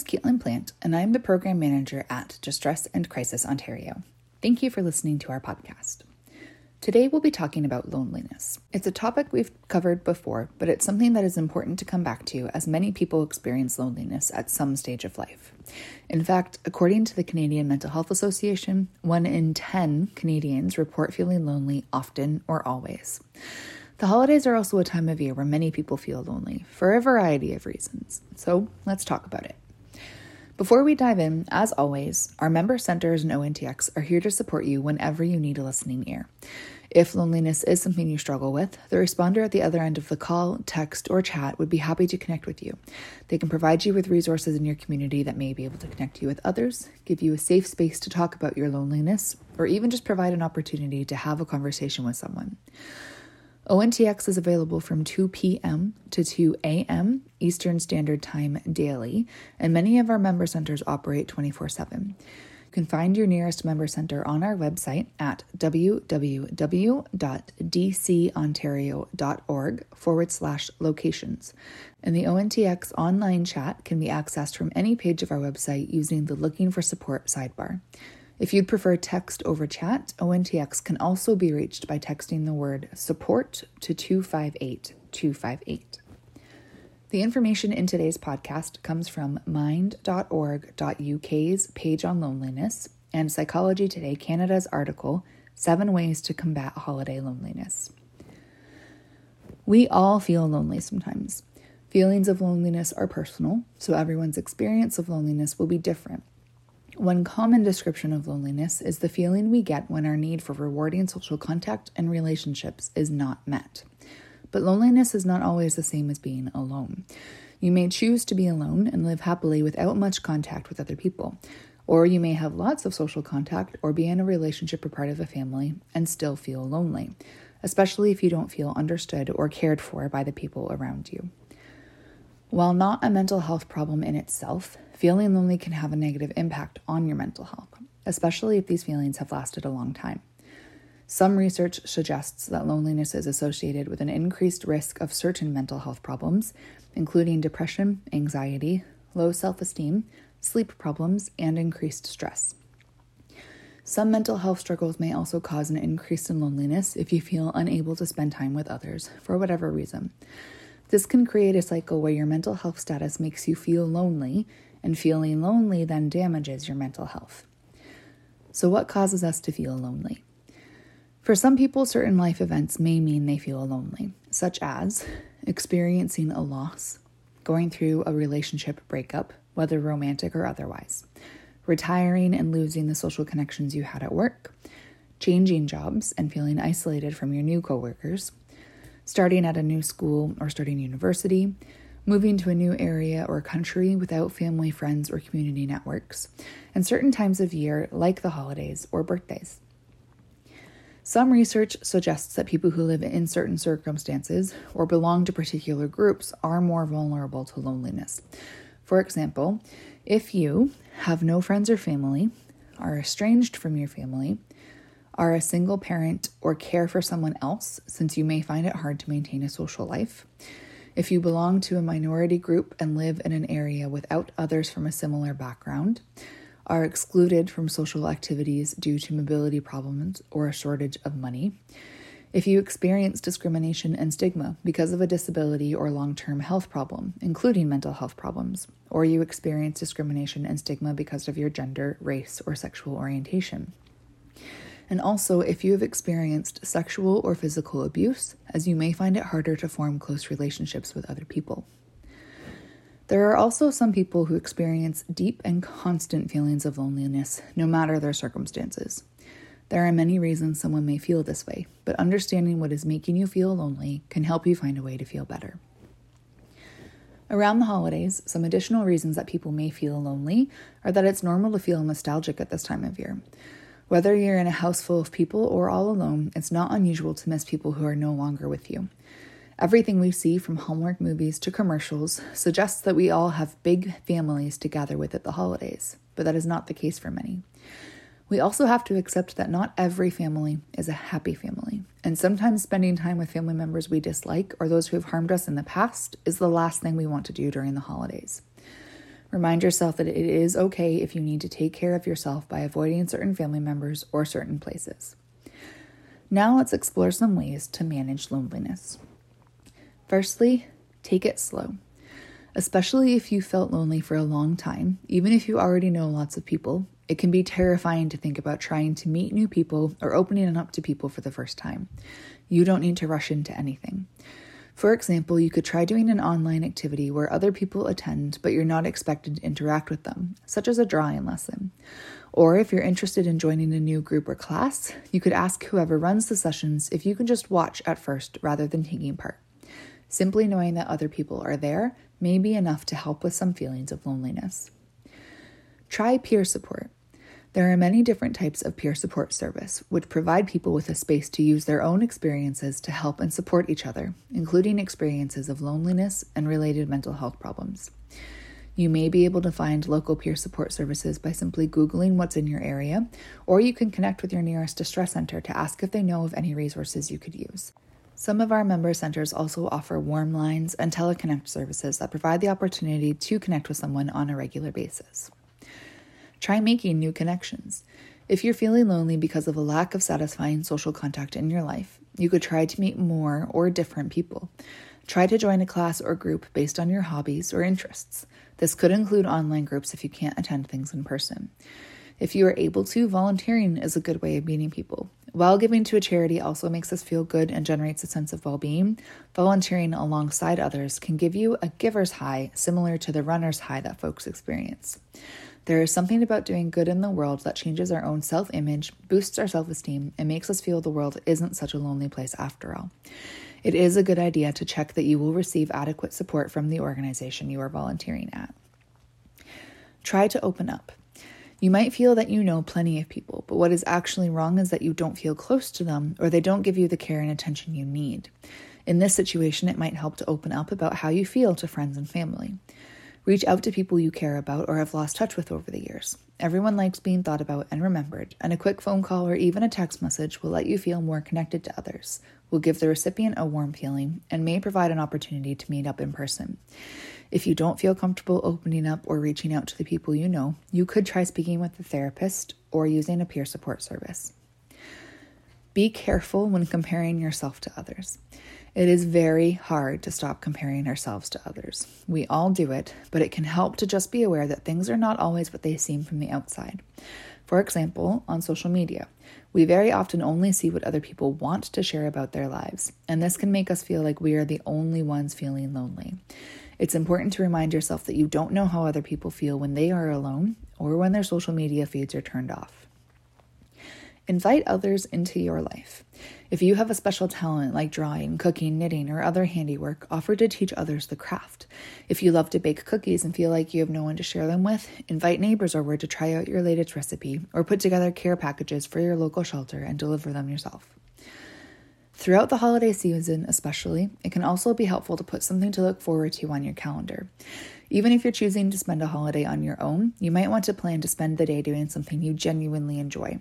Is Caitlin Plant, and I'm the program manager at Distress and Crisis Ontario. Thank you for listening to our podcast. Today, we'll be talking about loneliness. It's a topic we've covered before, but it's something that is important to come back to as many people experience loneliness at some stage of life. In fact, according to the Canadian Mental Health Association, one in 10 Canadians report feeling lonely often or always. The holidays are also a time of year where many people feel lonely for a variety of reasons. So let's talk about it. Before we dive in, as always, our member centers and ONTX are here to support you whenever you need a listening ear. If loneliness is something you struggle with, the responder at the other end of the call, text, or chat would be happy to connect with you. They can provide you with resources in your community that may be able to connect you with others, give you a safe space to talk about your loneliness, or even just provide an opportunity to have a conversation with someone. ONTX is available from 2 p.m. to 2 a.m. Eastern Standard Time daily, and many of our member centers operate 24 7. You can find your nearest member center on our website at www.dcontario.org forward slash locations. And the ONTX online chat can be accessed from any page of our website using the Looking for Support sidebar. If you'd prefer text over chat, ONTX can also be reached by texting the word support to 258 258. The information in today's podcast comes from mind.org.uk's page on loneliness and Psychology Today Canada's article, Seven Ways to Combat Holiday Loneliness. We all feel lonely sometimes. Feelings of loneliness are personal, so everyone's experience of loneliness will be different. One common description of loneliness is the feeling we get when our need for rewarding social contact and relationships is not met. But loneliness is not always the same as being alone. You may choose to be alone and live happily without much contact with other people. Or you may have lots of social contact or be in a relationship or part of a family and still feel lonely, especially if you don't feel understood or cared for by the people around you. While not a mental health problem in itself, feeling lonely can have a negative impact on your mental health, especially if these feelings have lasted a long time. Some research suggests that loneliness is associated with an increased risk of certain mental health problems, including depression, anxiety, low self esteem, sleep problems, and increased stress. Some mental health struggles may also cause an increase in loneliness if you feel unable to spend time with others for whatever reason. This can create a cycle where your mental health status makes you feel lonely, and feeling lonely then damages your mental health. So, what causes us to feel lonely? For some people, certain life events may mean they feel lonely, such as experiencing a loss, going through a relationship breakup, whether romantic or otherwise, retiring and losing the social connections you had at work, changing jobs and feeling isolated from your new coworkers, starting at a new school or starting university, moving to a new area or country without family, friends, or community networks, and certain times of year like the holidays or birthdays. Some research suggests that people who live in certain circumstances or belong to particular groups are more vulnerable to loneliness. For example, if you have no friends or family, are estranged from your family, are a single parent, or care for someone else, since you may find it hard to maintain a social life. If you belong to a minority group and live in an area without others from a similar background, are excluded from social activities due to mobility problems or a shortage of money. If you experience discrimination and stigma because of a disability or long term health problem, including mental health problems, or you experience discrimination and stigma because of your gender, race, or sexual orientation. And also, if you have experienced sexual or physical abuse, as you may find it harder to form close relationships with other people. There are also some people who experience deep and constant feelings of loneliness, no matter their circumstances. There are many reasons someone may feel this way, but understanding what is making you feel lonely can help you find a way to feel better. Around the holidays, some additional reasons that people may feel lonely are that it's normal to feel nostalgic at this time of year. Whether you're in a house full of people or all alone, it's not unusual to miss people who are no longer with you. Everything we see from Hallmark movies to commercials suggests that we all have big families to gather with at the holidays, but that is not the case for many. We also have to accept that not every family is a happy family, and sometimes spending time with family members we dislike or those who have harmed us in the past is the last thing we want to do during the holidays. Remind yourself that it is okay if you need to take care of yourself by avoiding certain family members or certain places. Now let's explore some ways to manage loneliness. Firstly, take it slow. Especially if you felt lonely for a long time, even if you already know lots of people, it can be terrifying to think about trying to meet new people or opening up to people for the first time. You don't need to rush into anything. For example, you could try doing an online activity where other people attend but you're not expected to interact with them, such as a drawing lesson. Or if you're interested in joining a new group or class, you could ask whoever runs the sessions if you can just watch at first rather than taking part. Simply knowing that other people are there may be enough to help with some feelings of loneliness. Try peer support. There are many different types of peer support service, which provide people with a space to use their own experiences to help and support each other, including experiences of loneliness and related mental health problems. You may be able to find local peer support services by simply Googling what's in your area, or you can connect with your nearest distress center to ask if they know of any resources you could use. Some of our member centers also offer warm lines and teleconnect services that provide the opportunity to connect with someone on a regular basis. Try making new connections. If you're feeling lonely because of a lack of satisfying social contact in your life, you could try to meet more or different people. Try to join a class or group based on your hobbies or interests. This could include online groups if you can't attend things in person. If you are able to, volunteering is a good way of meeting people. While giving to a charity also makes us feel good and generates a sense of well being, volunteering alongside others can give you a giver's high similar to the runner's high that folks experience. There is something about doing good in the world that changes our own self image, boosts our self esteem, and makes us feel the world isn't such a lonely place after all. It is a good idea to check that you will receive adequate support from the organization you are volunteering at. Try to open up. You might feel that you know plenty of people, but what is actually wrong is that you don't feel close to them or they don't give you the care and attention you need. In this situation, it might help to open up about how you feel to friends and family. Reach out to people you care about or have lost touch with over the years. Everyone likes being thought about and remembered, and a quick phone call or even a text message will let you feel more connected to others, will give the recipient a warm feeling, and may provide an opportunity to meet up in person. If you don't feel comfortable opening up or reaching out to the people you know, you could try speaking with a therapist or using a peer support service. Be careful when comparing yourself to others. It is very hard to stop comparing ourselves to others. We all do it, but it can help to just be aware that things are not always what they seem from the outside. For example, on social media, we very often only see what other people want to share about their lives, and this can make us feel like we are the only ones feeling lonely. It's important to remind yourself that you don't know how other people feel when they are alone or when their social media feeds are turned off. Invite others into your life. If you have a special talent like drawing, cooking, knitting, or other handiwork, offer to teach others the craft. If you love to bake cookies and feel like you have no one to share them with, invite neighbors over to try out your latest recipe or put together care packages for your local shelter and deliver them yourself. Throughout the holiday season, especially, it can also be helpful to put something to look forward to on your calendar. Even if you're choosing to spend a holiday on your own, you might want to plan to spend the day doing something you genuinely enjoy.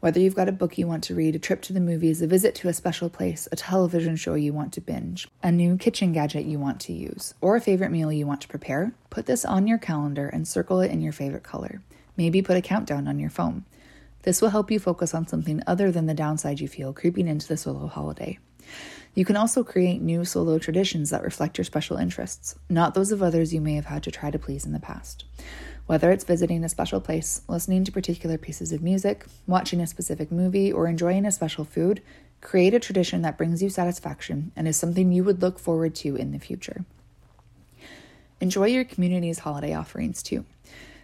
Whether you've got a book you want to read, a trip to the movies, a visit to a special place, a television show you want to binge, a new kitchen gadget you want to use, or a favorite meal you want to prepare, put this on your calendar and circle it in your favorite color. Maybe put a countdown on your phone. This will help you focus on something other than the downside you feel creeping into the solo holiday. You can also create new solo traditions that reflect your special interests, not those of others you may have had to try to please in the past. Whether it's visiting a special place, listening to particular pieces of music, watching a specific movie, or enjoying a special food, create a tradition that brings you satisfaction and is something you would look forward to in the future. Enjoy your community's holiday offerings too.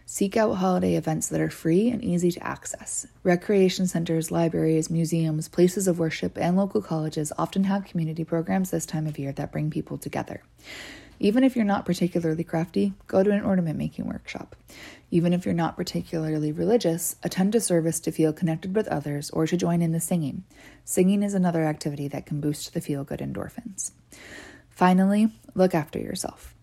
Seek out holiday events that are free and easy to access. Recreation centers, libraries, museums, places of worship, and local colleges often have community programs this time of year that bring people together. Even if you're not particularly crafty, go to an ornament making workshop. Even if you're not particularly religious, attend a service to feel connected with others or to join in the singing. Singing is another activity that can boost the feel good endorphins. Finally, look after yourself.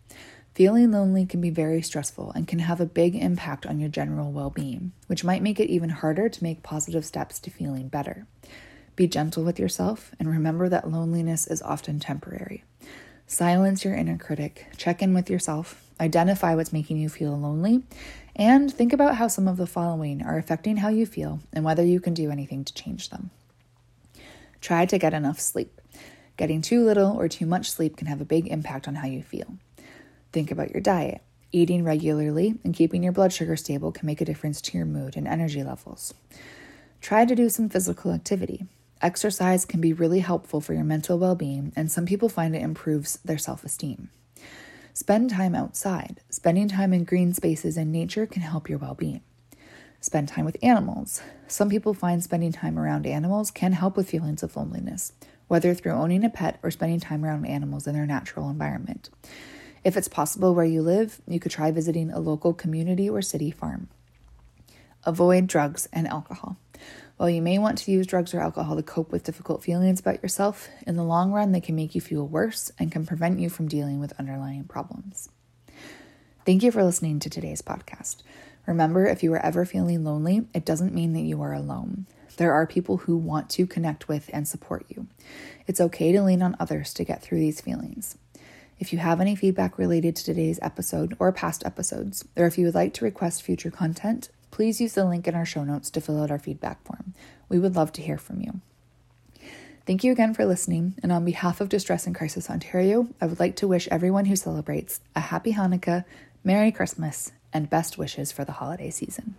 Feeling lonely can be very stressful and can have a big impact on your general well being, which might make it even harder to make positive steps to feeling better. Be gentle with yourself and remember that loneliness is often temporary. Silence your inner critic, check in with yourself, identify what's making you feel lonely, and think about how some of the following are affecting how you feel and whether you can do anything to change them. Try to get enough sleep. Getting too little or too much sleep can have a big impact on how you feel. Think about your diet. Eating regularly and keeping your blood sugar stable can make a difference to your mood and energy levels. Try to do some physical activity. Exercise can be really helpful for your mental well being, and some people find it improves their self esteem. Spend time outside. Spending time in green spaces and nature can help your well being. Spend time with animals. Some people find spending time around animals can help with feelings of loneliness, whether through owning a pet or spending time around animals in their natural environment. If it's possible where you live, you could try visiting a local community or city farm. Avoid drugs and alcohol. While you may want to use drugs or alcohol to cope with difficult feelings about yourself, in the long run, they can make you feel worse and can prevent you from dealing with underlying problems. Thank you for listening to today's podcast. Remember, if you are ever feeling lonely, it doesn't mean that you are alone. There are people who want to connect with and support you. It's okay to lean on others to get through these feelings. If you have any feedback related to today's episode or past episodes, or if you would like to request future content, please use the link in our show notes to fill out our feedback form. We would love to hear from you. Thank you again for listening, and on behalf of Distress and Crisis Ontario, I would like to wish everyone who celebrates a happy Hanukkah, Merry Christmas, and best wishes for the holiday season.